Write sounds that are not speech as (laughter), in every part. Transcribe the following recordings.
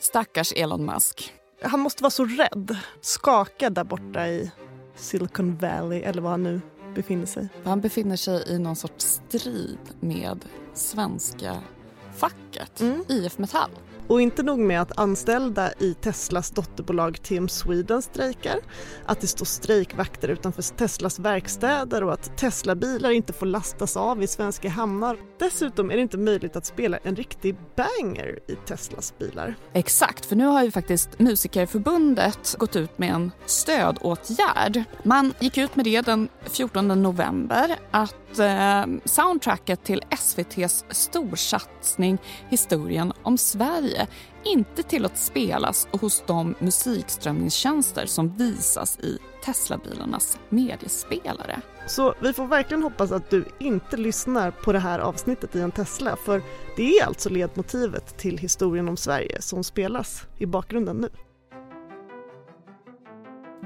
Stackars Elon Musk. Han måste vara så rädd, skakad där borta i Silicon Valley eller var han nu befinner sig. Han befinner sig i någon sorts strid med svenska facket, Mm. IF Metall. Och inte nog med att anställda i Teslas dotterbolag TM Sweden strejkar, att det står strejkvakter utanför Teslas verkstäder och att Tesla-bilar inte får lastas av i svenska hamnar. Dessutom är det inte möjligt att spela en riktig banger i Teslas bilar. Exakt, för nu har ju faktiskt Musikerförbundet gått ut med en stödåtgärd. Man gick ut med det den 14 november att eh, soundtracket till SVTs storsatsning Historien om Sverige inte tillåts spelas hos de musikströmningstjänster som visas i Teslabilarnas mediespelare. Så vi får verkligen hoppas att du inte lyssnar på det här avsnittet i en Tesla för det är alltså ledmotivet till historien om Sverige som spelas i bakgrunden nu.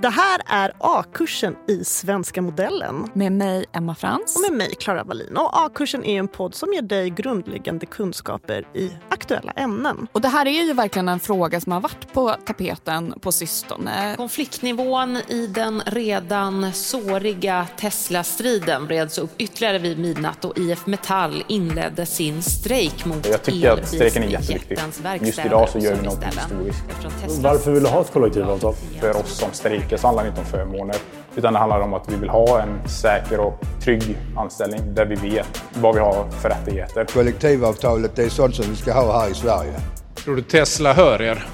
Det här är A-kursen i Svenska modellen Med mig, Emma Frans. och med mig Klara Wallin. Och A-kursen är en podd som ger dig grundläggande kunskaper i aktuella ämnen. Och det här är ju verkligen en fråga som har varit på tapeten på sistone. Konfliktnivån i den redan såriga Tesla-striden breds upp ytterligare vid midnatt och IF Metall inledde sin strejk mot Jag tycker att strejken är jätteviktig. Just idag så gör vi något historiskt. Varför vill du ha ett kollektivavtal? För oss som strejkar så handlar det inte om förmåner. Utan det handlar om att vi vill ha en säker och trygg anställning där vi vet vad vi har för rättigheter. Kollektivavtalet det är sånt som vi ska ha här i Sverige. Tror du Tesla hör er?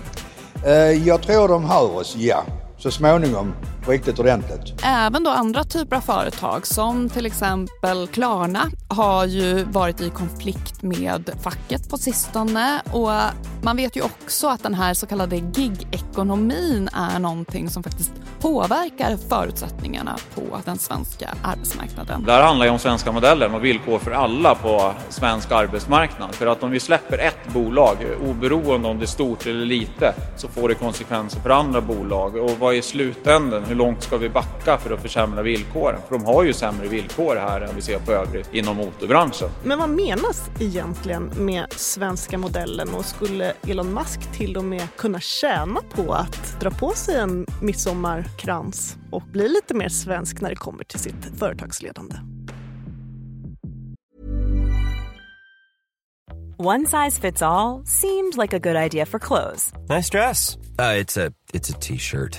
Eh, Jag tror de hör oss, ja. Så småningom, riktigt ordentligt. Även då andra typer av företag som till exempel Klarna har ju varit i konflikt med facket på sistone och man vet ju också att den här så kallade gig-ekonomin är någonting som faktiskt påverkar förutsättningarna på den svenska arbetsmarknaden. Det här handlar ju om svenska modellen och villkor för alla på svensk arbetsmarknad. För att om vi släpper ett bolag, oberoende om det är stort eller lite, så får det konsekvenser för andra bolag. Och vad är slutänden? Hur långt ska vi backa för att försämra villkoren? För de har ju sämre villkor här än vi ser på övrigt inom motorbranschen. Men vad menas egentligen med svenska modellen och skulle Elon Musk till och med kunna tjäna på att dra på sig en midsommarkrans och bli lite mer svensk när det kommer till sitt företagsledande? One size fits all seemed like a good idea for clothes Nice dress. Uh, it's a it's a t-shirt.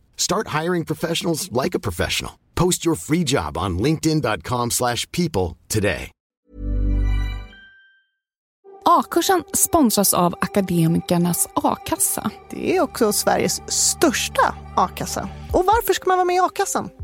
Start hiring professionals like a professional. Post your free job on linkedin.com/people slash people today. A-kursen sponsras av Akademikernas a-kassa. Det är också Sveriges största a-kassa. Och varför ska man vara med i a-kassan?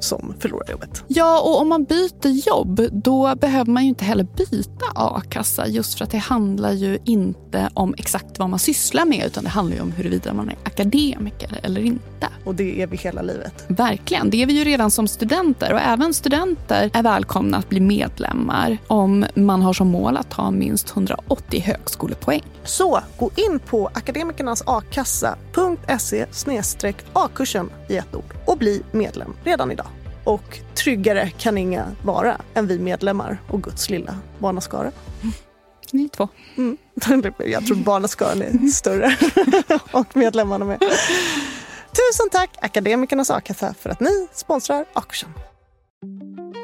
som förlorar jobbet. Ja, och om man byter jobb då behöver man ju inte heller byta a-kassa just för att det handlar ju inte om exakt vad man sysslar med utan det handlar ju om huruvida man är akademiker eller inte. Och det är vi hela livet. Verkligen, det är vi ju redan som studenter och även studenter är välkomna att bli medlemmar om man har som mål att ta minst 180 högskolepoäng. Så gå in på akademikernasakassa.se a-kursen i ett ord och bli medlem redan idag. Och tryggare kan inga vara än vi medlemmar och Guds lilla barnaskara. Ni två. Mm. (laughs) Jag tror barnaskaran är större (laughs) och medlemmarna med. Tusen tack Akademikernas a-kassa för att ni sponsrar A-kursen.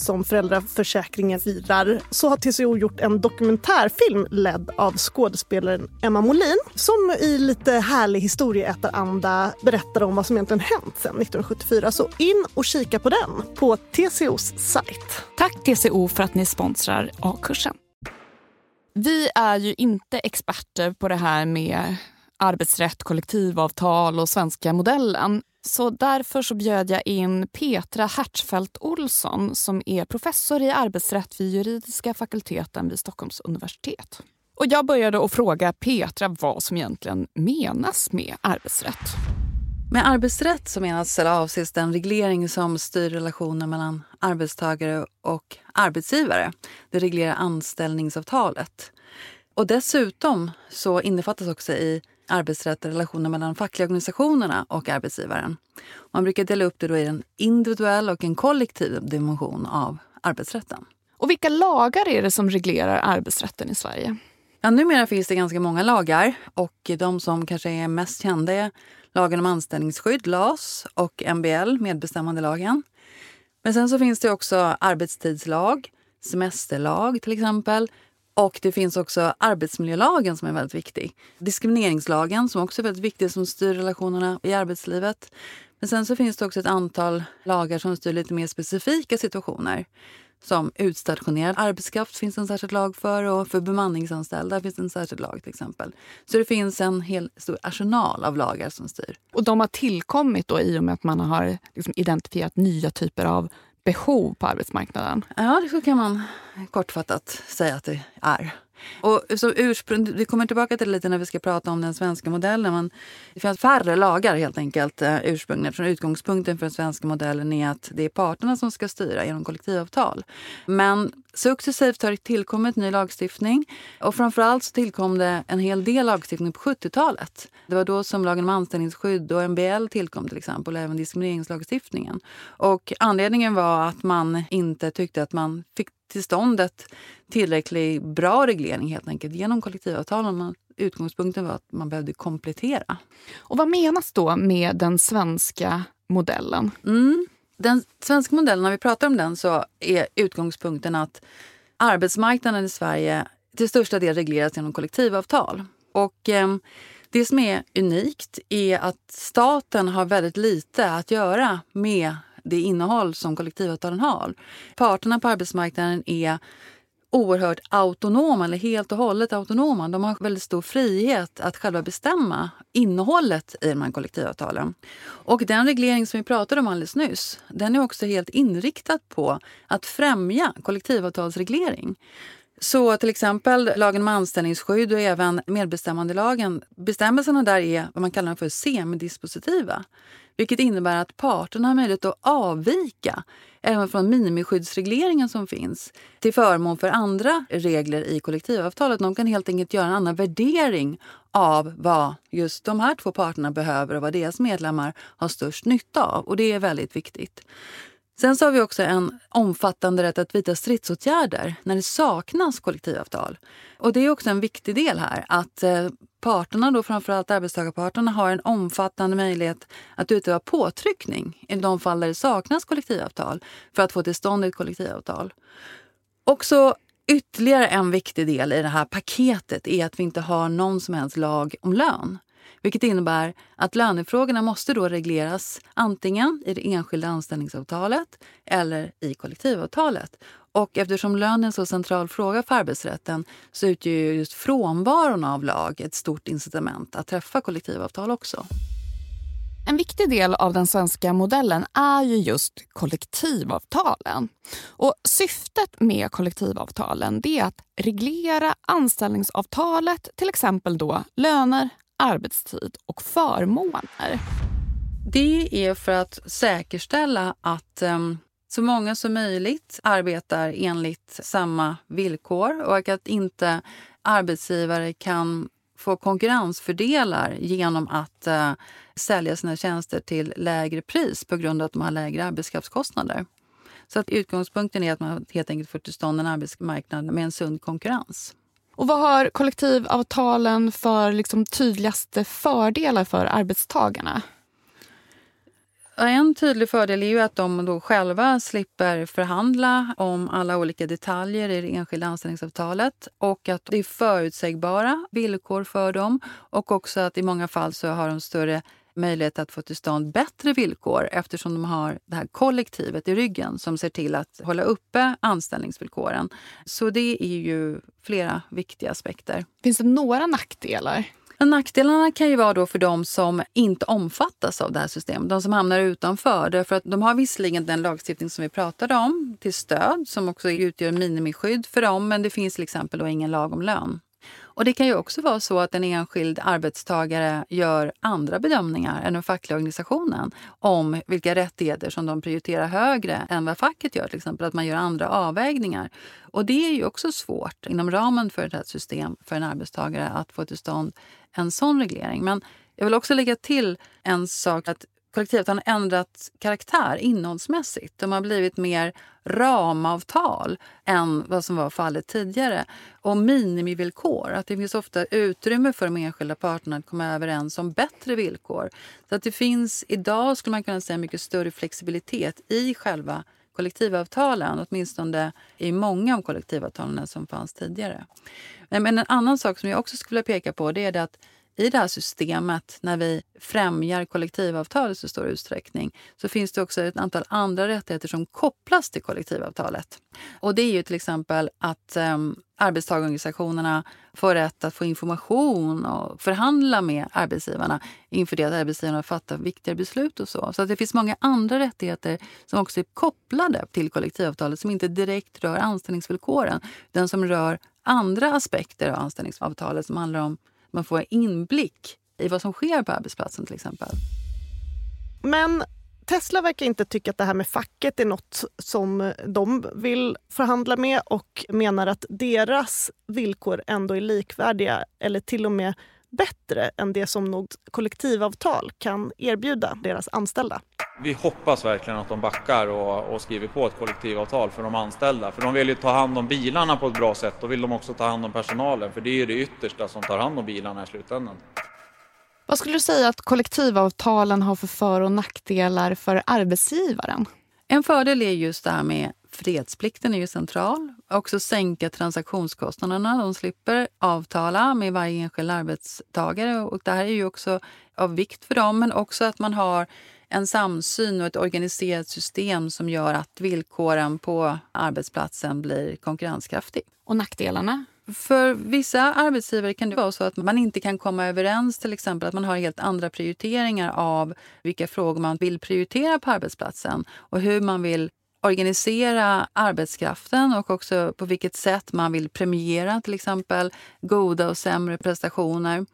som föräldraförsäkringen firar så har TCO gjort en dokumentärfilm ledd av skådespelaren Emma Molin som i lite härlig historieätaranda berättar om vad som egentligen hänt sedan 1974. Så in och kika på den på TCOs sajt. Tack TCO för att ni sponsrar A-kursen. Vi är ju inte experter på det här med arbetsrätt, kollektivavtal och svenska modellen. Så därför så bjöd jag in Petra Hertzfeldt Olsson som är professor i arbetsrätt vid juridiska fakulteten vid Stockholms universitet. Och jag började att fråga Petra vad som egentligen menas med arbetsrätt. Med arbetsrätt så menas eller avses den reglering som styr relationen mellan arbetstagare och arbetsgivare. Det reglerar anställningsavtalet. Och dessutom så innefattas också i arbetsrätt relationen mellan fackliga organisationerna och arbetsgivaren. Man brukar dela upp det då i en individuell och en kollektiv dimension av arbetsrätten. Och vilka lagar är det som reglerar arbetsrätten i Sverige? Ja, numera finns det ganska många lagar och de som kanske är mest kända är lagen om anställningsskydd, LAS, och MBL, medbestämmandelagen. Men sen så finns det också arbetstidslag, semesterlag till exempel. Och det finns också arbetsmiljölagen som är väldigt viktig. Diskrimineringslagen som också är väldigt viktig som styr relationerna i arbetslivet. Men sen så finns det också ett antal lagar som styr lite mer specifika situationer. Som utstationerad arbetskraft finns en särskild lag för och för bemanningsanställda finns en särskild lag till exempel. Så det finns en hel stor arsenal av lagar som styr. Och de har tillkommit då i och med att man har liksom identifierat nya typer av behov på arbetsmarknaden? Ja, det kan man kortfattat säga att det är. Och så ursprung, vi kommer tillbaka till det lite när vi ska prata om den svenska modellen. Men det finns färre lagar helt enkelt eh, ursprungligen. Eftersom utgångspunkten för den svenska modellen är att det är parterna som ska styra genom kollektivavtal. Men successivt har det tillkommit ny lagstiftning och framförallt så tillkom det en hel del lagstiftning på 70-talet. Det var då som lagen om anställningsskydd och MBL tillkom till exempel och även diskrimineringslagstiftningen. Och anledningen var att man inte tyckte att man fick till stånd ett tillräckligt bra reglering helt enkelt genom kollektivavtalen. Utgångspunkten var att man behövde komplettera. Och vad menas då med den svenska modellen? Mm. Den svenska modellen, när vi pratar om den så är utgångspunkten att arbetsmarknaden i Sverige till största del regleras genom kollektivavtal. Och eh, det som är unikt är att staten har väldigt lite att göra med det innehåll som kollektivavtalen har. Parterna på arbetsmarknaden är oerhört autonoma, eller helt och hållet autonoma. De har väldigt stor frihet att själva bestämma innehållet i de här kollektivavtalen. Och den reglering som vi pratade om alldeles nyss, den är också helt inriktad på att främja kollektivavtalsreglering. Så till exempel lagen om anställningsskydd och även medbestämmandelagen, bestämmelserna där är vad man kallar för semidispositiva. Vilket innebär att parterna har möjlighet att avvika även från minimiskyddsregleringen som finns till förmån för andra regler i kollektivavtalet. De kan helt enkelt göra en annan värdering av vad just de här två parterna behöver och vad deras medlemmar har störst nytta av. Och det är väldigt viktigt. Sen så har vi också en omfattande rätt att vidta stridsåtgärder när det saknas kollektivavtal. Och det är också en viktig del här, att eh, parterna, då framförallt arbetstagarparterna, har en omfattande möjlighet att utöva påtryckning i de fall där det saknas kollektivavtal för att få till stånd ett kollektivavtal. Också ytterligare en viktig del i det här paketet är att vi inte har någon som helst lag om lön. Vilket innebär att lönefrågorna måste då regleras antingen i det enskilda anställningsavtalet eller i kollektivavtalet. Och eftersom lön är en så central fråga för arbetsrätten så utgör just frånvaron av lag ett stort incitament att träffa kollektivavtal också. En viktig del av den svenska modellen är ju just kollektivavtalen. Och syftet med kollektivavtalen är att reglera anställningsavtalet, till exempel då löner, arbetstid och förmåner. Det är för att säkerställa att um, så många som möjligt arbetar enligt samma villkor och att inte arbetsgivare kan få konkurrensfördelar genom att uh, sälja sina tjänster till lägre pris på grund av att de har lägre arbetskraftskostnader. Så att utgångspunkten är att man helt enkelt får till stånd en arbetsmarknad med en sund konkurrens. Och vad har kollektivavtalen för liksom tydligaste fördelar för arbetstagarna? En tydlig fördel är ju att de då själva slipper förhandla om alla olika detaljer i det enskilda anställningsavtalet och att det är förutsägbara villkor för dem och också att i många fall så har de större möjlighet att få till stånd bättre villkor eftersom de har det här kollektivet i ryggen som ser till att hålla uppe anställningsvillkoren. Så det är ju flera viktiga aspekter. Finns det några nackdelar? Nackdelarna kan ju vara då för de som inte omfattas av det här systemet, de som hamnar utanför. Därför att de har visserligen den lagstiftning som vi pratade om till stöd som också utgör minimiskydd för dem, men det finns till exempel då ingen lag om lön. Och Det kan ju också vara så att en enskild arbetstagare gör andra bedömningar än den fackliga organisationen om vilka rättigheter som de prioriterar högre än vad facket gör. Till exempel att man gör andra avvägningar. Och Det är ju också svårt inom ramen för ett system för en arbetstagare att få till stånd en sån reglering. Men jag vill också lägga till en sak. att kollektivet har ändrat karaktär innehållsmässigt. De har blivit mer ramavtal än vad som var fallet tidigare. Och minimivillkor. Att det finns ofta utrymme för de enskilda parterna att komma överens om bättre villkor. Så att det finns idag skulle man kunna säga mycket större flexibilitet i själva kollektivavtalen, åtminstone i många av kollektivavtalen som fanns tidigare. Men en annan sak som jag också skulle vilja peka på det är det att i det här systemet, när vi främjar kollektivavtal i så stor utsträckning, så finns det också ett antal andra rättigheter som kopplas till kollektivavtalet. Och det är ju till exempel att um, arbetstagarorganisationerna får rätt att få information och förhandla med arbetsgivarna inför det att arbetsgivarna fattar viktiga beslut och så. Så att det finns många andra rättigheter som också är kopplade till kollektivavtalet som inte direkt rör anställningsvillkoren, utan som rör andra aspekter av anställningsavtalet som handlar om man får inblick i vad som sker på arbetsplatsen till exempel. Men Tesla verkar inte tycka att det här med facket är något som de vill förhandla med och menar att deras villkor ändå är likvärdiga eller till och med bättre än det som något kollektivavtal kan erbjuda deras anställda. Vi hoppas verkligen att de backar och, och, skriver på ett kollektivavtal för de anställda. För de vill ju ta hand om bilarna på ett bra sätt. Då vill de också ta hand om personalen. För det är ju det yttersta som tar hand om bilarna i slutändan. Vad skulle du säga att kollektivavtalen har för för och nackdelar för arbetsgivaren? En fördel är just det här med fredsplikten är ju central. Också sänka transaktionskostnaderna. De slipper avtala med varje enskild arbetstagare. Och det här är ju också av vikt för dem, men också att man har en samsyn och ett organiserat system som gör att villkoren på arbetsplatsen blir konkurrenskraftig. Och nackdelarna? För vissa arbetsgivare kan det vara så att man inte kan komma överens, till exempel att man har helt andra prioriteringar av vilka frågor man vill prioritera på arbetsplatsen och hur man vill organisera arbetskraften och också på vilket sätt man vill premiera till exempel goda och sämre prestationer.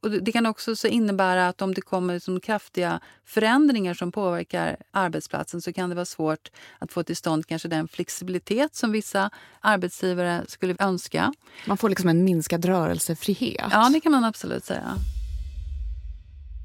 Och det kan också innebära att om det kommer liksom kraftiga förändringar som påverkar arbetsplatsen så kan det vara svårt att få till stånd kanske den flexibilitet som vissa arbetsgivare skulle önska. Man får liksom en minskad rörelsefrihet. Ja, det kan man absolut säga.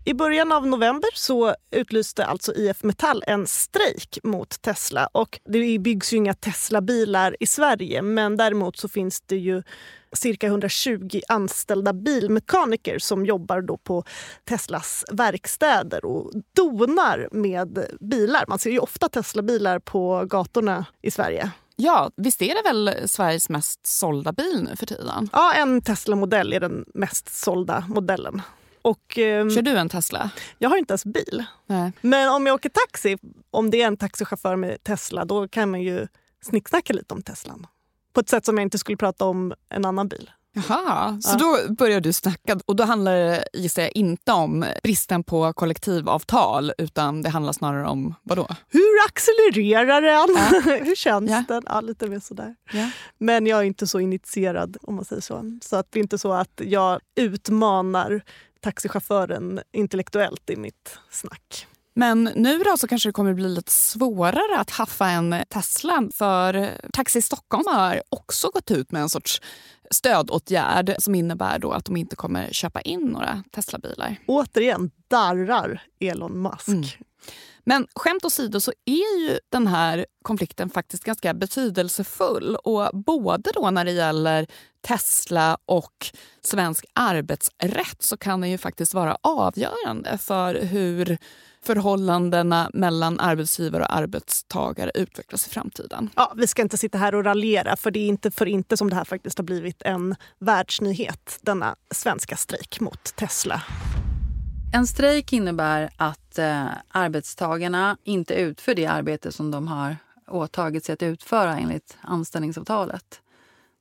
I början av november så utlyste alltså IF Metall en strejk mot Tesla. Och det byggs ju inga Tesla-bilar i Sverige men däremot så finns det ju cirka 120 anställda bilmekaniker som jobbar då på Teslas verkstäder och donar med bilar. Man ser ju ofta Tesla-bilar på gatorna i Sverige. Ja, visst är det väl Sveriges mest sålda bil nu för tiden? Ja, en Tesla-modell är den mest sålda modellen. Och, um, Kör du en Tesla? Jag har inte ens bil. Nej. Men om jag åker taxi, om det är en taxichaufför med Tesla, då kan man ju snicksnacka lite om Teslan. På ett sätt som jag inte skulle prata om en annan bil. Jaha, så då börjar du snacka. Och då handlar det gissar jag inte om bristen på kollektivavtal utan det handlar snarare om vad då? Hur accelererar den? Ja. (laughs) Hur känns Ja. den? Ja, lite mer sådär. Ja. Men jag är inte så initierad om man säger så. Så att det är inte så att jag utmanar taxichauffören intellektuellt i mitt snack. Men nu då så kanske det kommer bli lite svårare att haffa en Tesla för Taxi Stockholm har också gått ut med en sorts stödåtgärd som innebär då att de inte kommer köpa in några Teslabilar. Återigen darrar Elon Musk. Mm. Men skämt åsido så är ju den här konflikten faktiskt ganska betydelsefull. Och både då när det gäller Tesla och svensk arbetsrätt så kan den ju faktiskt vara avgörande för hur förhållandena mellan arbetsgivare och arbetstagare utvecklas i framtiden. Ja, vi ska inte sitta här och raljera för det är inte för inte som det här faktiskt har blivit en världsnyhet, denna svenska strejk mot Tesla. En strejk innebär att eh, arbetstagarna inte utför det arbete som de har åtagit sig att utföra enligt anställningsavtalet.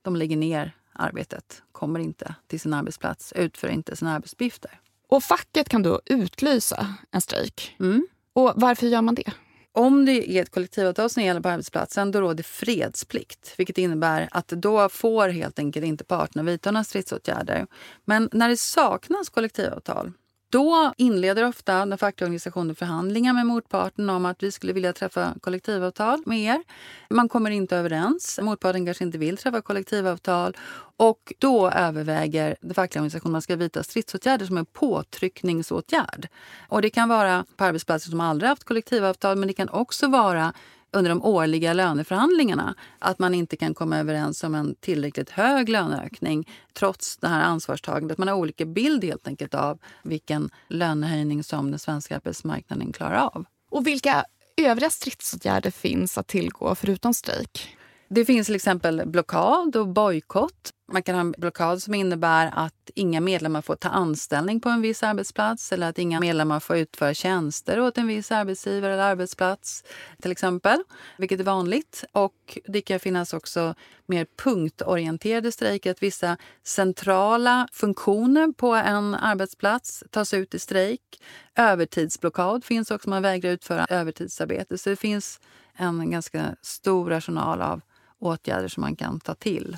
De lägger ner arbetet, kommer inte till sin arbetsplats, utför inte sina arbetsuppgifter. Och facket kan då utlysa en strejk. Mm. Och varför gör man det? Om det är ett kollektivavtal som gäller på arbetsplatsen då råder fredsplikt. Vilket innebär att då får helt enkelt inte parterna vidta några stridsåtgärder. Men när det saknas kollektivavtal då inleder ofta den fackliga organisationen förhandlingar med motparten om att vi skulle vilja träffa kollektivavtal med er. Man kommer inte överens. Motparten kanske inte vill träffa kollektivavtal. Och då överväger den fackliga organisationen att man ska vidta stridsåtgärder som en påtryckningsåtgärd. Och det kan vara på arbetsplatser som aldrig haft kollektivavtal men det kan också vara under de årliga löneförhandlingarna att man inte kan komma överens om en tillräckligt hög löneökning trots det här ansvarstagandet. Man har olika bild helt enkelt av vilken lönehöjning som den svenska arbetsmarknaden klarar av. Och vilka övriga stridsåtgärder finns att tillgå förutom strejk? Det finns till exempel blockad och bojkott. Man kan ha en blockad som innebär att inga medlemmar får ta anställning på en viss arbetsplats eller att inga medlemmar får utföra tjänster åt en viss arbetsgivare eller arbetsplats till exempel, vilket är vanligt. Och det kan finnas också mer punktorienterade strejker, att vissa centrala funktioner på en arbetsplats tas ut i strejk. Övertidsblockad finns också, man vägrar utföra övertidsarbete. Så det finns en ganska stor arsenal av åtgärder som man kan ta till.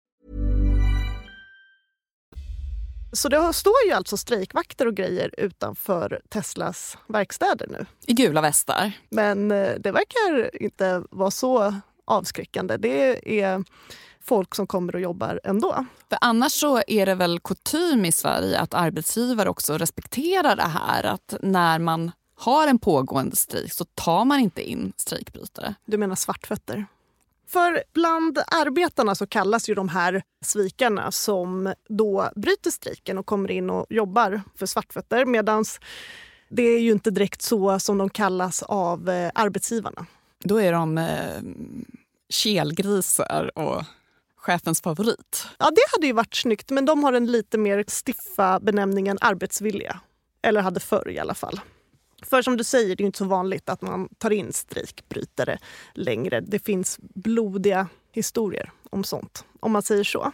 Så det står ju alltså strejkvakter och grejer utanför Teslas verkstäder nu. I gula västar. Men eh, det verkar inte vara så avskräckande. Det är folk som kommer och jobbar ändå. För annars så är det väl kutym i Sverige att arbetsgivare också respekterar det här att när man har en pågående strejk så tar man inte in strejkbrytare. Du menar svartfötter? För bland arbetarna så kallas ju de här svikarna som då bryter strejken och kommer in och jobbar för svartfötter medan det är ju inte direkt så som de kallas av eh, arbetsgivarna. Då är de eh, kelgrisar och chefens favorit. Ja, det hade ju varit snyggt, men de har den lite mer stiffa benämningen arbetsvilliga. Eller hade förr i alla fall. För som du säger, det är inte så vanligt att man tar in strejkbrytare längre. Det finns blodiga historier om sånt, om man säger så.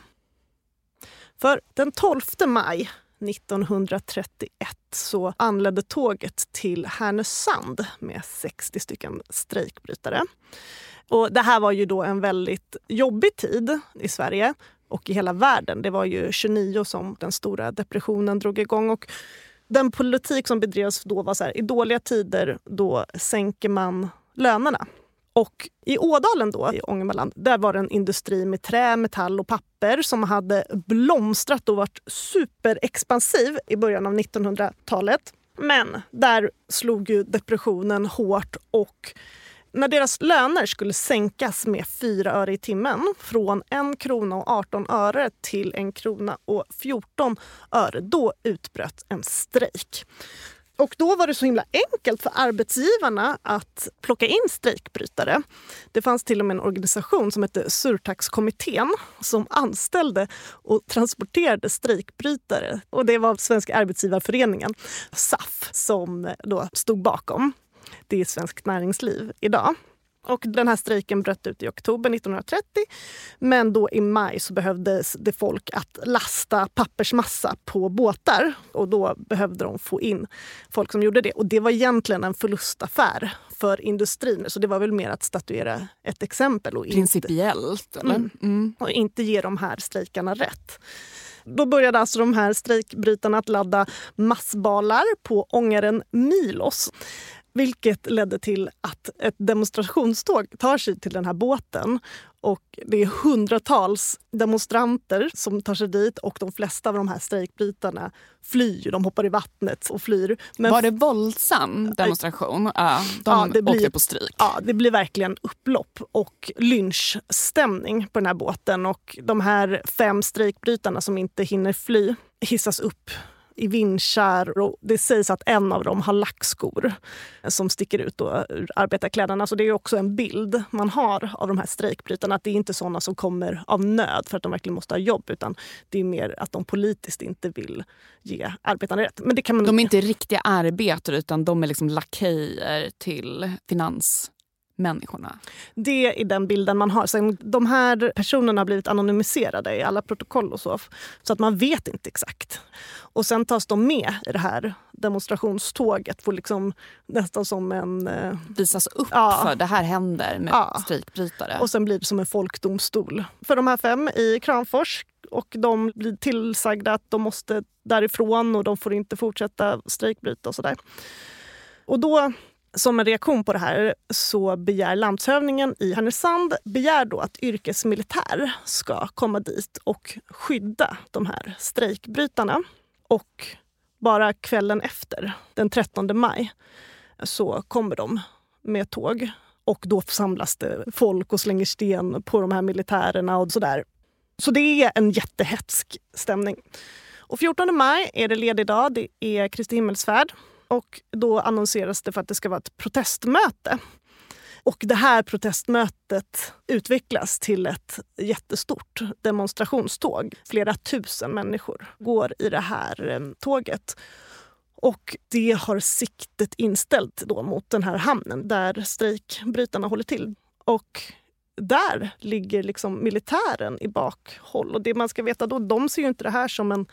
För den 12 maj 1931 så anlände tåget till Härnösand med 60 stycken strejkbrytare. Och det här var ju då en väldigt jobbig tid i Sverige och i hela världen. Det var ju 29 som den stora depressionen drog igång. Och den politik som bedrevs då var så här, i dåliga tider då sänker man lönerna. Och i Ådalen då, i Ångermanland, där var det en industri med trä, metall och papper som hade blomstrat och varit superexpansiv i början av 1900-talet. Men där slog ju depressionen hårt och när deras löner skulle sänkas med 4 öre i timmen från 1 krona och 18 öre till 1 krona och 14 öre, då utbröt en strejk. Och då var det så himla enkelt för arbetsgivarna att plocka in strejkbrytare. Det fanns till och med en organisation som hette Surtaxkommittén som anställde och transporterade strejkbrytare. Och det var Svenska arbetsgivarföreningen, SAF, som då stod bakom. Det är Svenskt Näringsliv idag. Och den här strejken bröt ut i oktober 1930. Men då i maj så behövdes det folk att lasta pappersmassa på båtar. Och då behövde de få in folk som gjorde det. Och det var egentligen en förlustaffär för industrin. Så det var väl mer att statuera ett exempel. Och Principiellt? Inte, mm, mm, och inte ge de här strejkarna rätt. Då började alltså de här strejkbrytarna att ladda massbalar på ångaren Milos. Vilket ledde till att ett demonstrationståg tar sig till den här båten. Och Det är hundratals demonstranter som tar sig dit och de flesta av de här strejkbrytarna flyr. De hoppar i vattnet och flyr. Men Var det våldsam demonstration? Ja, de ja, det åkte på stryk. Ja, det blir verkligen upplopp och lynchstämning på den här båten. Och de här fem strejkbrytarna som inte hinner fly hissas upp i vinschar. Och det sägs att en av dem har lackskor som sticker ut då ur arbetarkläderna. Så det är också en bild man har av de här strejkbrytarna. Att det är inte såna som kommer av nöd för att de verkligen måste ha jobb. Utan det är mer att de politiskt inte vill ge arbetarna rätt. Men det kan man... De är inte riktiga arbetare utan de är liksom lakejer till finans människorna? Det är den bilden man har. Sen, de här personerna har blivit anonymiserade i alla protokoll och så. Så att man vet inte exakt. Och sen tas de med i det här demonstrationståget. Får liksom, nästan som en... Eh, Visas upp ja. för det här händer med ja. strejkbrytare. Och sen blir det som en folkdomstol. För de här fem i Kramfors och de blir tillsagda att de måste därifrån och de får inte fortsätta strejkbryta och sådär. Och då som en reaktion på det här så begär landshövdingen i Härnösand begär då att yrkesmilitär ska komma dit och skydda de här strejkbrytarna. Och bara kvällen efter, den 13 maj, så kommer de med tåg. Och då samlas det folk och slänger sten på de här militärerna och sådär. Så det är en jättehetsk stämning. Och 14 maj är det ledig dag, det är Kristi himmelsfärd. Och då annonseras det för att det ska vara ett protestmöte. Och det här protestmötet utvecklas till ett jättestort demonstrationståg. Flera tusen människor går i det här eh, tåget. Och det har siktet inställt då mot den här hamnen där strejkbrytarna håller till. Och där ligger liksom militären i bakhåll. Och det man ska veta då, de ser ju inte det här som en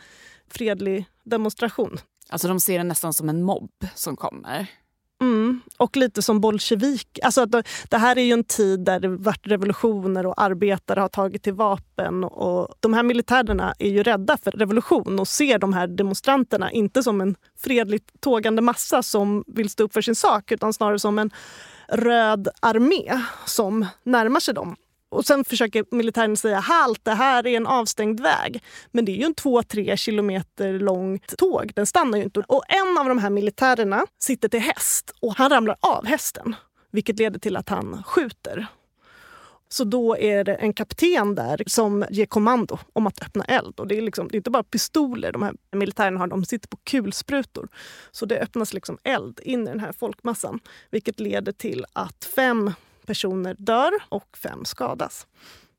fredlig demonstration. Alltså de ser det nästan som en mobb som kommer. Mm. Och lite som bolsjevik. Alltså det, det här är ju en tid där det varit revolutioner och arbetare har tagit till vapen. Och de här militärerna är ju rädda för revolution och ser de här demonstranterna inte som en fredligt tågande massa som vill stå upp för sin sak utan snarare som en röd armé som närmar sig dem. Och sen försöker militären säga halt, det här är en avstängd väg. Men det är ju en två, tre kilometer långt tåg. Den stannar ju inte. Och en av de här militärerna sitter till häst och han ramlar av hästen. Vilket leder till att han skjuter. Så då är det en kapten där som ger kommando om att öppna eld. Och det, är liksom, det är inte bara pistoler de här militärerna har, de sitter på kulsprutor. Så det öppnas liksom eld in i den här folkmassan. Vilket leder till att fem personer dör och fem skadas.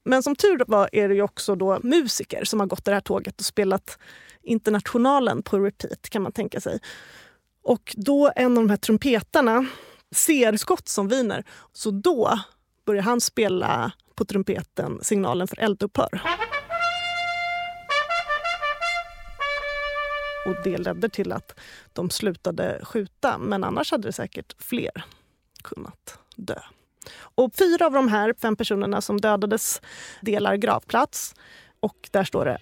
Men som tur var är det ju också då musiker som har gått det här tåget och spelat Internationalen på repeat kan man tänka sig. Och då en av de här trumpetarna ser skott som viner. Så då börjar han spela på trumpeten signalen för eldupphör. Och det ledde till att de slutade skjuta. Men annars hade det säkert fler kunnat dö. Och fyra av de här fem personerna som dödades delar gravplats. Och där står det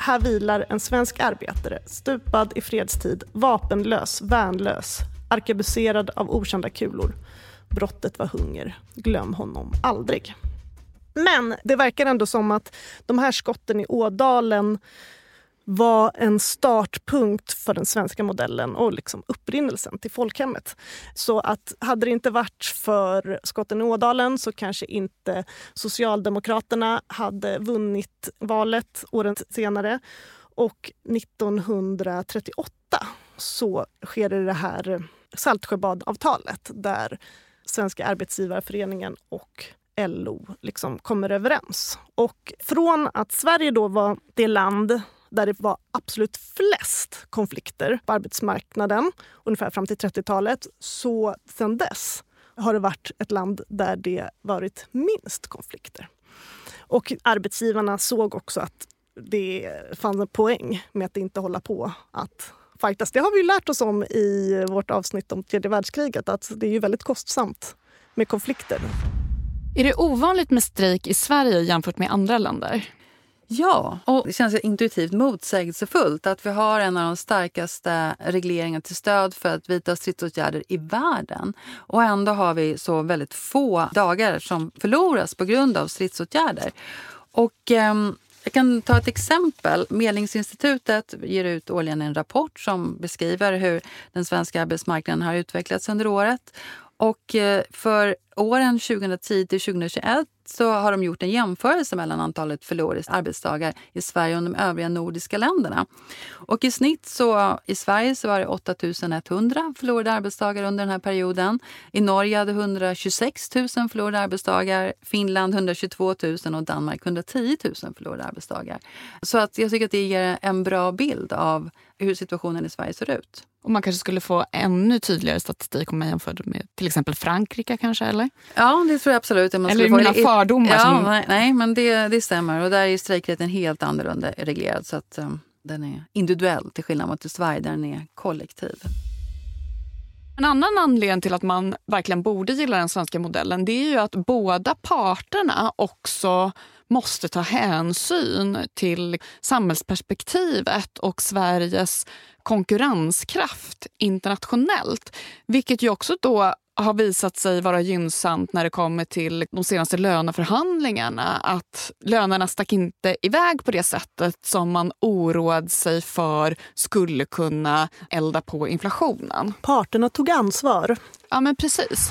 här vilar en svensk arbetare, stupad i fredstid, vapenlös, värnlös, arkebuserad av okända kulor. Brottet var hunger. Glöm honom aldrig. Men det verkar ändå som att de här skotten i Ådalen var en startpunkt för den svenska modellen och liksom upprinnelsen till folkhemmet. Så att hade det inte varit för skotten i Ådalen så kanske inte Socialdemokraterna hade vunnit valet åren senare. Och 1938 så sker det här Saltsjöbadavtalet där Svenska arbetsgivarföreningen och LO liksom kommer överens. Och från att Sverige då var det land där det var absolut flest konflikter på arbetsmarknaden ungefär fram till 30-talet. Så sen dess har det varit ett land där det varit minst konflikter. Och arbetsgivarna såg också att det fanns en poäng med att inte hålla på att fightas. Det har vi lärt oss om i vårt avsnitt om tredje världskriget att det är ju väldigt kostsamt med konflikter. Är det ovanligt med strejk i Sverige jämfört med andra länder? Ja, och det känns intuitivt motsägelsefullt att vi har en av de starkaste regleringarna till stöd för att vidta stridsåtgärder i världen. Och ändå har vi så väldigt få dagar som förloras på grund av stridsåtgärder. Och, eh, jag kan ta ett exempel. Medlingsinstitutet ger ut årligen en rapport som beskriver hur den svenska arbetsmarknaden har utvecklats under året. Och eh, för åren 2010 till 2021 så har de gjort en jämförelse mellan antalet förlorade arbetsdagar i Sverige och de övriga nordiska länderna. Och i snitt så i Sverige så var det 8 100 förlorade arbetsdagar under den här perioden. I Norge hade 126 000 förlorade arbetsdagar, Finland 122 000 och Danmark 110 000 förlorade arbetsdagar. Så att jag tycker att det ger en bra bild av hur situationen i Sverige ser ut. Och man kanske skulle få ännu tydligare statistik om man jämför med till exempel Frankrike kanske? Eller, ja, det tror jag absolut. Man eller mina få... fördomar? Ja, som... nej, nej, men det, det stämmer. Och där är strejkrätten helt annorlunda reglerad. Så att um, den är individuell till skillnad mot i Sverige där den är kollektiv. En annan anledning till att man verkligen borde gilla den svenska modellen det är ju att båda parterna också måste ta hänsyn till samhällsperspektivet och Sveriges konkurrenskraft internationellt. Vilket ju också då har visat sig vara gynnsamt när det kommer till de senaste löneförhandlingarna. Att lönerna stack inte iväg på det sättet som man oroade sig för skulle kunna elda på inflationen. Parterna tog ansvar. Ja, men precis.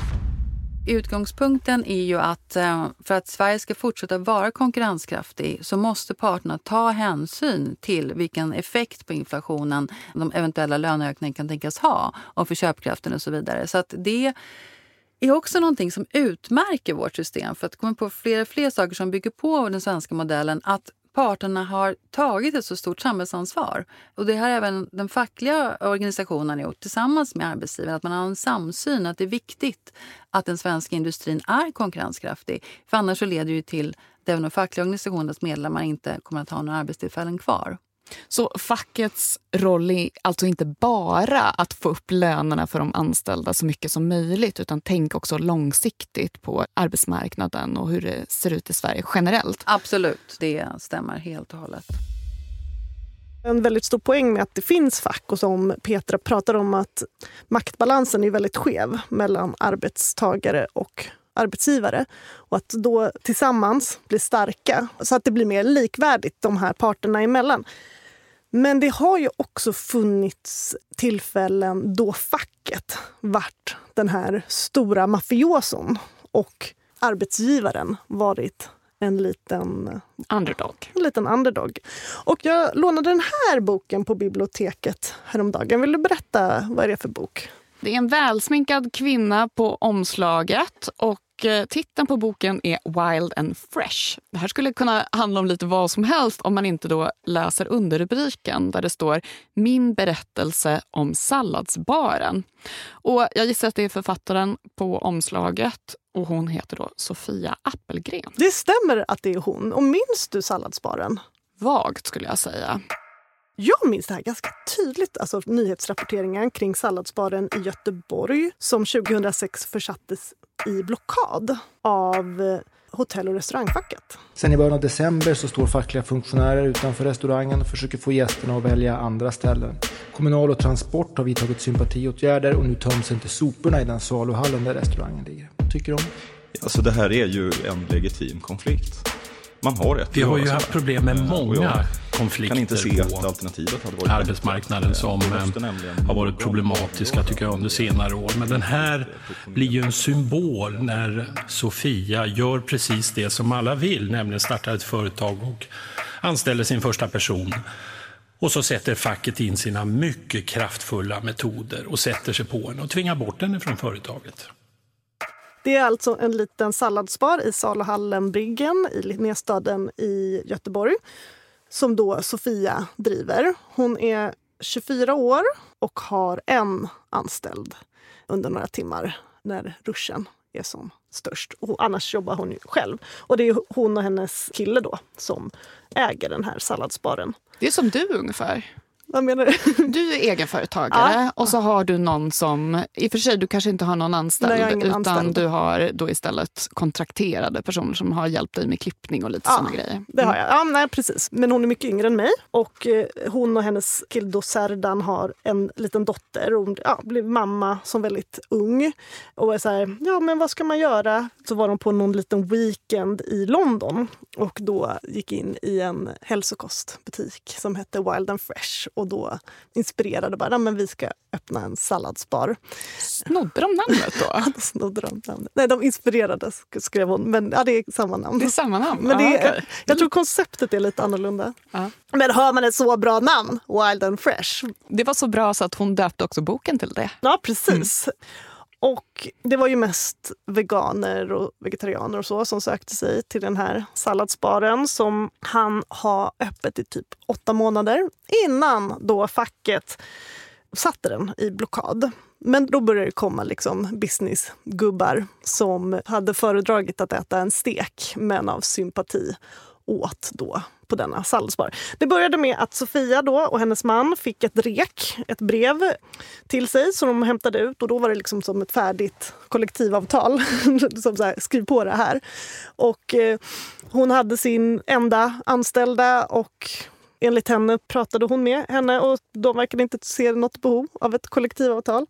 Utgångspunkten är ju att eh, för att Sverige ska fortsätta vara konkurrenskraftig så måste parterna ta hänsyn till vilken effekt på inflationen de eventuella löneökningarna kan tänkas ha och för köpkraften och så vidare. Så att det är också någonting som utmärker vårt system. För att komma på flera fler saker som bygger på den svenska modellen. Att parterna har tagit ett så stort samhällsansvar. Och det har även den fackliga organisationen gjort tillsammans med arbetsgivaren. Att man har en samsyn att det är viktigt att den svenska industrin är konkurrenskraftig. För annars så leder det till att även de fackliga organisationernas medlemmar inte kommer att ha några arbetstillfällen kvar. Så fackets roll är alltså inte bara att få upp lönerna för de anställda så mycket som möjligt utan tänk också långsiktigt på arbetsmarknaden och hur det ser ut i Sverige generellt. Absolut, det stämmer helt och hållet. En väldigt stor poäng med att det finns fack och som Petra pratar om att maktbalansen är väldigt skev mellan arbetstagare och arbetsgivare. Och att då tillsammans bli starka så att det blir mer likvärdigt de här parterna emellan. Men det har ju också funnits tillfällen då facket varit den här stora mafioson och arbetsgivaren varit en liten underdog. En liten underdog. Och jag lånade den här boken på biblioteket häromdagen. Vill du berätta vad är det är för bok? Det är en välsminkad kvinna på omslaget och Eh, titeln på boken är Wild and Fresh. Det här skulle kunna handla om lite vad som helst om man inte då läser underrubriken där det står Min berättelse om salladsbaren. Och jag gissar att det är författaren på omslaget och hon heter då Sofia Appelgren. Det stämmer att det är hon. Och minns du salladsbaren? Vagt skulle jag säga. Jag minns det här ganska tydligt, alltså nyhetsrapporteringen kring salladsbaren i Göteborg som 2006 försattes i blockad av eh, hotell och restaurangfacket. Sen i början av december så står fackliga funktionärer utanför restaurangen och försöker få gästerna att välja andra ställen. Kommunal och Transport har vidtagit sympatiåtgärder och nu töms inte soporna i den saluhallen där restaurangen ligger. Vad tycker du om Alltså det här är ju en legitim konflikt. Man har rätt Vi har ju haft problem med många konflikter kan inte se att alternativet hade varit arbetsmarknaden som eh, har varit problematiska tycker jag under senare år. Men den här blir ju en symbol när Sofia gör precis det som alla vill, nämligen startar ett företag och anställer sin första person. Och så sätter facket in sina mycket kraftfulla metoder och sätter sig på henne och tvingar bort henne från företaget. Det är alltså en liten salladsbar i Saluhallenbryggen i Linnéstaden i Göteborg som då Sofia driver. Hon är 24 år och har en anställd under några timmar när ruschen är som störst. Och annars jobbar hon ju själv. Och det är hon och hennes kille då som äger den här salladsbaren. Det är som du ungefär. Vad menar du? (laughs) Du är egenföretagare ja. och så har du någon som, i och för sig du kanske inte har någon anställd Nej, utan anställd. du har då istället kontrakterade personer som har hjälpt dig med klippning och lite ja, sådana grejer. Det har mm. jag. Ja, nej, precis. Men hon är mycket yngre än mig och eh, hon och hennes kille Serdan har en liten dotter och ja, blev mamma som väldigt ung. Och är så här, ja men vad ska man göra? Så var de på någon liten weekend i London och då gick in i en hälsokostbutik som hette Wild and Fresh och då inspirerade bara, men vi ska öppna en salladsbar. Snodde de namnet då? (laughs) Snodde de namnet. Nej, de inspirerades skrev hon, men ja, det är samma namn. Det är samma namn? Men det är, okay. Jag tror konceptet är lite annorlunda. Ja. Men hör man ett så bra namn, Wild and Fresh. Det var så bra så att hon döpte också boken till det. Ja, precis. Mm. Och det var ju mest veganer och vegetarianer och så som sökte sig till den här salladsbaren som han har öppet i typ åtta månader innan då facket satte den i blockad. Men då började det komma liksom businessgubbar som hade föredragit att äta en stek men av sympati åt då på denna salladsbar. Det började med att Sofia då och hennes man fick ett rek, ett brev till sig som de hämtade ut och då var det liksom som ett färdigt kollektivavtal. (laughs) som så här, skriv på det här. Och eh, hon hade sin enda anställda och enligt henne pratade hon med henne och de verkade inte se något behov av ett kollektivavtal.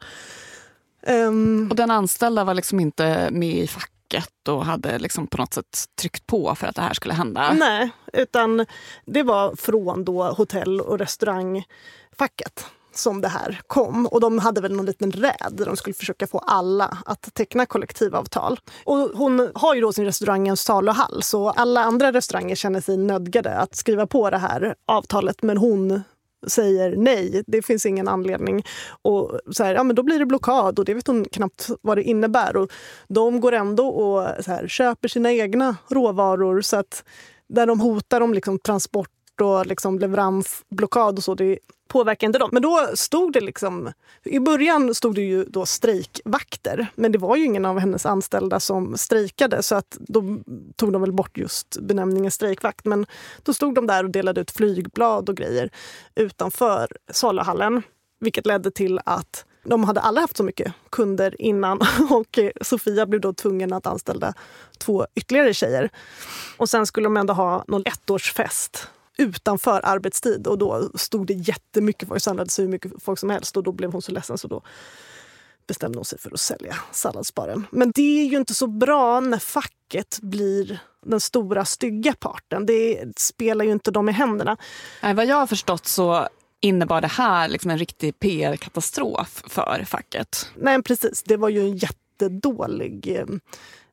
Um, och den anställda var liksom inte med i facket och hade liksom på något sätt tryckt på för att det här skulle hända? Nej, utan det var från då hotell och restaurangfacket som det här kom. Och de hade väl någon liten räd där de skulle försöka få alla att teckna kollektivavtal. Och hon har ju då sin restaurang i en saluhall så alla andra restauranger känner sig nödgade att skriva på det här avtalet men hon säger nej, det finns ingen anledning. Och så här, ja, men då blir det blockad och det vet hon knappt vad det innebär. Och de går ändå och så här, köper sina egna råvaror så att där de hotar om liksom, transport och liksom leveransblockad och så, det påverkar inte dem. Men då stod det liksom... I början stod det ju då strejkvakter, men det var ju ingen av hennes anställda som strejkade så att då tog de väl bort just benämningen strejkvakt. Men då stod de där och delade ut flygblad och grejer utanför saluhallen, vilket ledde till att de hade aldrig haft så mycket kunder innan (laughs) och Sofia blev då tvungen att anställa två ytterligare tjejer. Och sen skulle de ändå ha någon ettårsfest utanför arbetstid och då stod det jättemycket folk, samlades hur mycket folk som helst och då blev hon så ledsen så då bestämde hon sig för att sälja salladsbaren. Men det är ju inte så bra när facket blir den stora stygga parten. Det spelar ju inte dem i händerna. Nej, vad jag har förstått så innebar det här liksom en riktig PR-katastrof för facket. Nej, precis. Det var ju en jättedålig eh,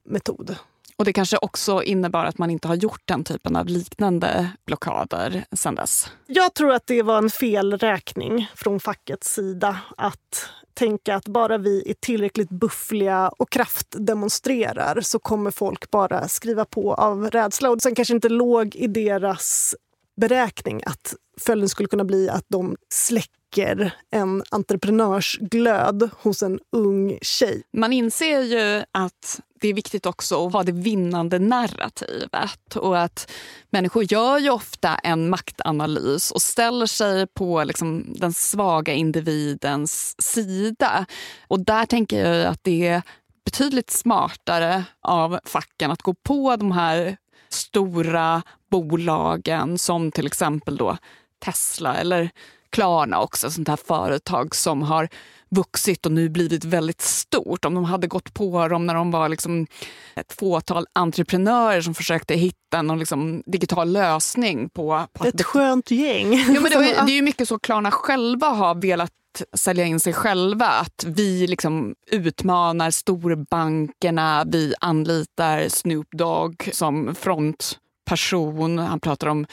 metod. Och det kanske också innebar att man inte har gjort den typen av liknande blockader sen dess? Jag tror att det var en felräkning från fackets sida att tänka att bara vi är tillräckligt buffliga och kraftdemonstrerar så kommer folk bara skriva på av rädsla. Och sen kanske inte låg i deras beräkning att följden skulle kunna bli att de släcker en entreprenörsglöd hos en ung tjej. Man inser ju att det är viktigt också att ha det vinnande narrativet. Och att Människor gör ju ofta en maktanalys och ställer sig på liksom den svaga individens sida. Och där tänker jag att det är betydligt smartare av facken att gå på de här stora bolagen som till exempel då Tesla eller Klarna också, sånt här företag som har vuxit och nu blivit väldigt stort. Om de hade gått på dem när de var liksom ett fåtal entreprenörer som försökte hitta någon liksom digital lösning på... på ett skönt gäng. Ja, men det, det är ju mycket så Klarna själva har velat sälja in sig själva. Att vi liksom utmanar storbankerna, vi anlitar Snoop Dogg som frontperson. Han pratar om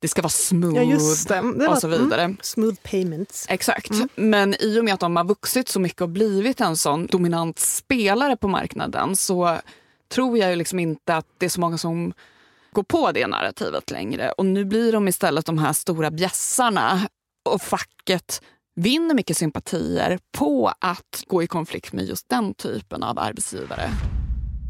det ska vara smooth ja, just det. Det och så vidare. Mm, smooth payments. Exakt. Mm. Men i och med att de har vuxit så mycket och blivit en sån dominant spelare på marknaden så tror jag ju liksom inte att det är så många som går på det narrativet längre. Och nu blir de istället de här stora bjässarna och facket vinner mycket sympatier på att gå i konflikt med just den typen av arbetsgivare.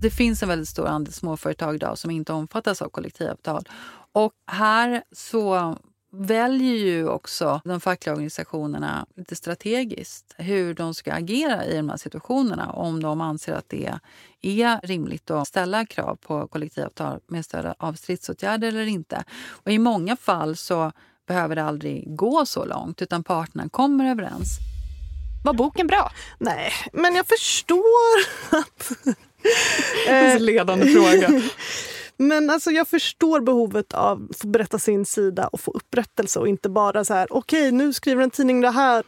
Det finns en väldigt stor andel småföretag idag som inte omfattas av kollektivavtal. Och här så väljer ju också de fackliga organisationerna lite strategiskt hur de ska agera i de här situationerna. Om de anser att det är rimligt att ställa krav på kollektivavtal med stöd av stridsåtgärder eller inte. Och I många fall så behöver det aldrig gå så långt utan parterna kommer överens. Var boken bra? Nej, men jag förstår att... (laughs) en ledande fråga. (laughs) Men alltså jag förstår behovet av att få berätta sin sida och få upprättelse och inte bara så här okej okay, nu skriver en tidning det här.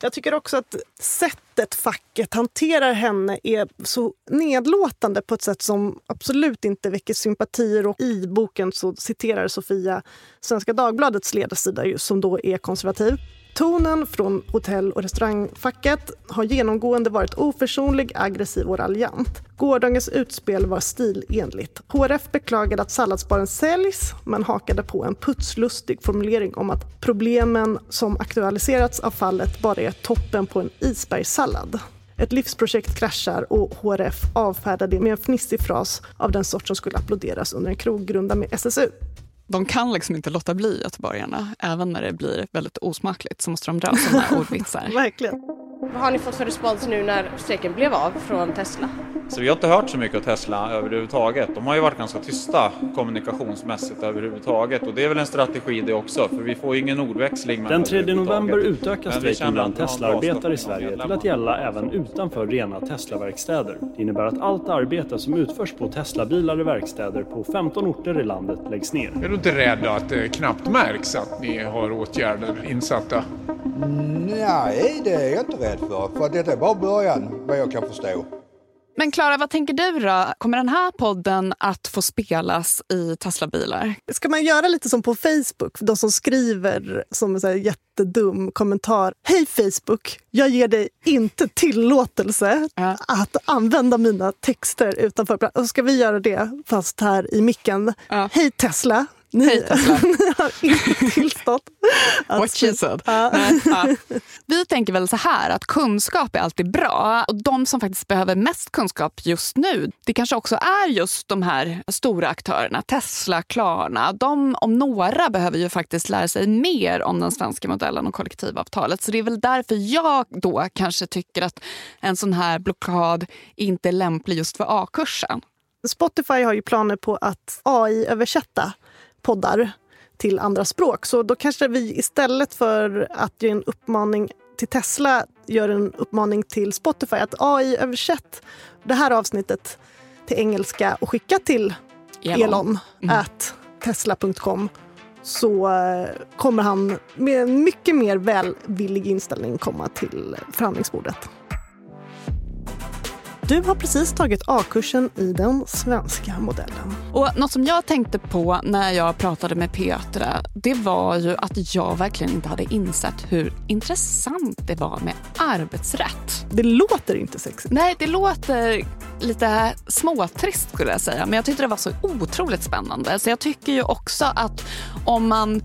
Jag tycker också att sättet facket hanterar henne är så nedlåtande på ett sätt som absolut inte väcker sympatier. Och I boken så citerar Sofia Svenska Dagbladets ledarsida som då är konservativ. Tonen från hotell och restaurangfacket har genomgående varit oförsonlig, aggressiv och raljant. Gårdagens utspel var stilenligt. HRF beklagade att salladsbaren säljs men hakade på en putslustig formulering om att problemen som aktualiserats av fallet bara är toppen på en isbergssallad. Ett livsprojekt kraschar och HRF avfärdar det med en fnissig fras av den sort som skulle applåderas under en krogrunda med SSU de kan liksom inte låta bli göteborgarna. Även när det blir väldigt osmakligt så måste de dra sådana (laughs) ordvitsar. Verkligen. Vad har ni fått för respons nu när strejken blev av från Tesla? Så vi har inte hört så mycket av Tesla överhuvudtaget. De har ju varit ganska tysta kommunikationsmässigt överhuvudtaget och det är väl en strategi det också för vi får ju ingen ordväxling. Den 3 november utökas strejken bland Tesla-arbetare i Sverige till att gälla även utanför rena Tesla-verkstäder. Det innebär att allt arbete som utförs på Tesla-bilar i verkstäder på 15 orter i landet läggs ner. Är du inte rädd att det knappt märks att ni har åtgärder insatta? Nej, det är jag inte rädd för. För detta är bara början, vad jag kan förstå. Men Klara, vad tänker du då? Kommer den här podden att få spelas i Tesla-bilar? Ska man göra lite som på Facebook? De som skriver som en jättedum kommentar. Hej Facebook! Jag ger dig inte tillåtelse ja. att använda mina texter utanför. Och ska vi göra det fast här i micken. Ja. Hej Tesla! Ni, Hej Tesla. ni har inte (laughs) tillstått. What she said. Ja. Ja. (laughs) Vi tänker väl så här att kunskap är alltid bra. Och De som faktiskt behöver mest kunskap just nu, det kanske också är just de här stora aktörerna. Tesla, Klarna. De om några behöver ju faktiskt lära sig mer om den svenska modellen och kollektivavtalet. Så det är väl därför jag då kanske tycker att en sån här blockad inte är lämplig just för A-kursen. Spotify har ju planer på att AI-översätta poddar till andra språk. Så då kanske vi istället för att ge en uppmaning till Tesla gör en uppmaning till Spotify att AI-översätt det här avsnittet till engelska och skicka till Elon, Elon mm. at tesla.com så eh, kommer han med en mycket mer välvillig inställning komma till förhandlingsbordet. Du har precis tagit A-kursen i den svenska modellen. Och Något som jag tänkte på när jag pratade med Petra det var ju att jag verkligen inte hade insett hur intressant det var med arbetsrätt. Det låter inte sexigt. Nej, det låter lite småtrist skulle jag säga. Men jag tyckte det var så otroligt spännande. Så jag tycker ju också att om man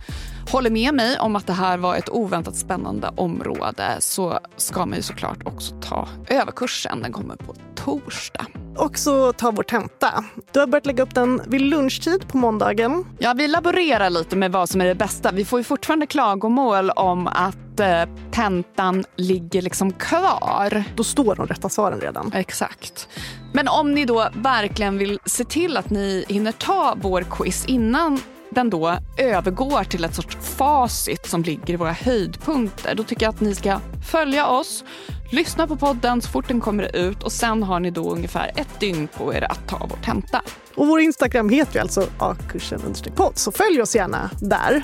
håller med mig om att det här var ett oväntat spännande område så ska man ju såklart också ta överkursen. Den kommer på torsdag. Och så ta vår tenta. Du har börjat lägga upp den vid lunchtid på måndagen. Ja, vi laborerar lite med vad som är det bästa. Vi får ju fortfarande klagomål om att eh, tentan ligger liksom kvar. Då står de rätta svaren redan. Exakt. Men om ni då verkligen vill se till att ni hinner ta vår quiz innan den då övergår till ett sorts facit som ligger i våra höjdpunkter. Då tycker jag att ni ska följa oss, lyssna på podden så fort den kommer ut och sen har ni då ungefär ett dygn på er att ta vår tenta. Och vår Instagram heter ju alltså a-kursen podd så följ oss gärna där.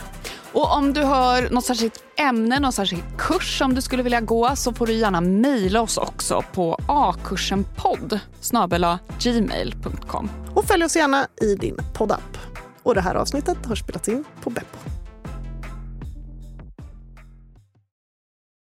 Och om du har något särskilt ämne, någon särskild kurs som du skulle vilja gå så får du gärna mejla oss också på akursenpodd gmail.com. Och följ oss gärna i din poddapp. Och det här avsnittet har spelats in på Beppo.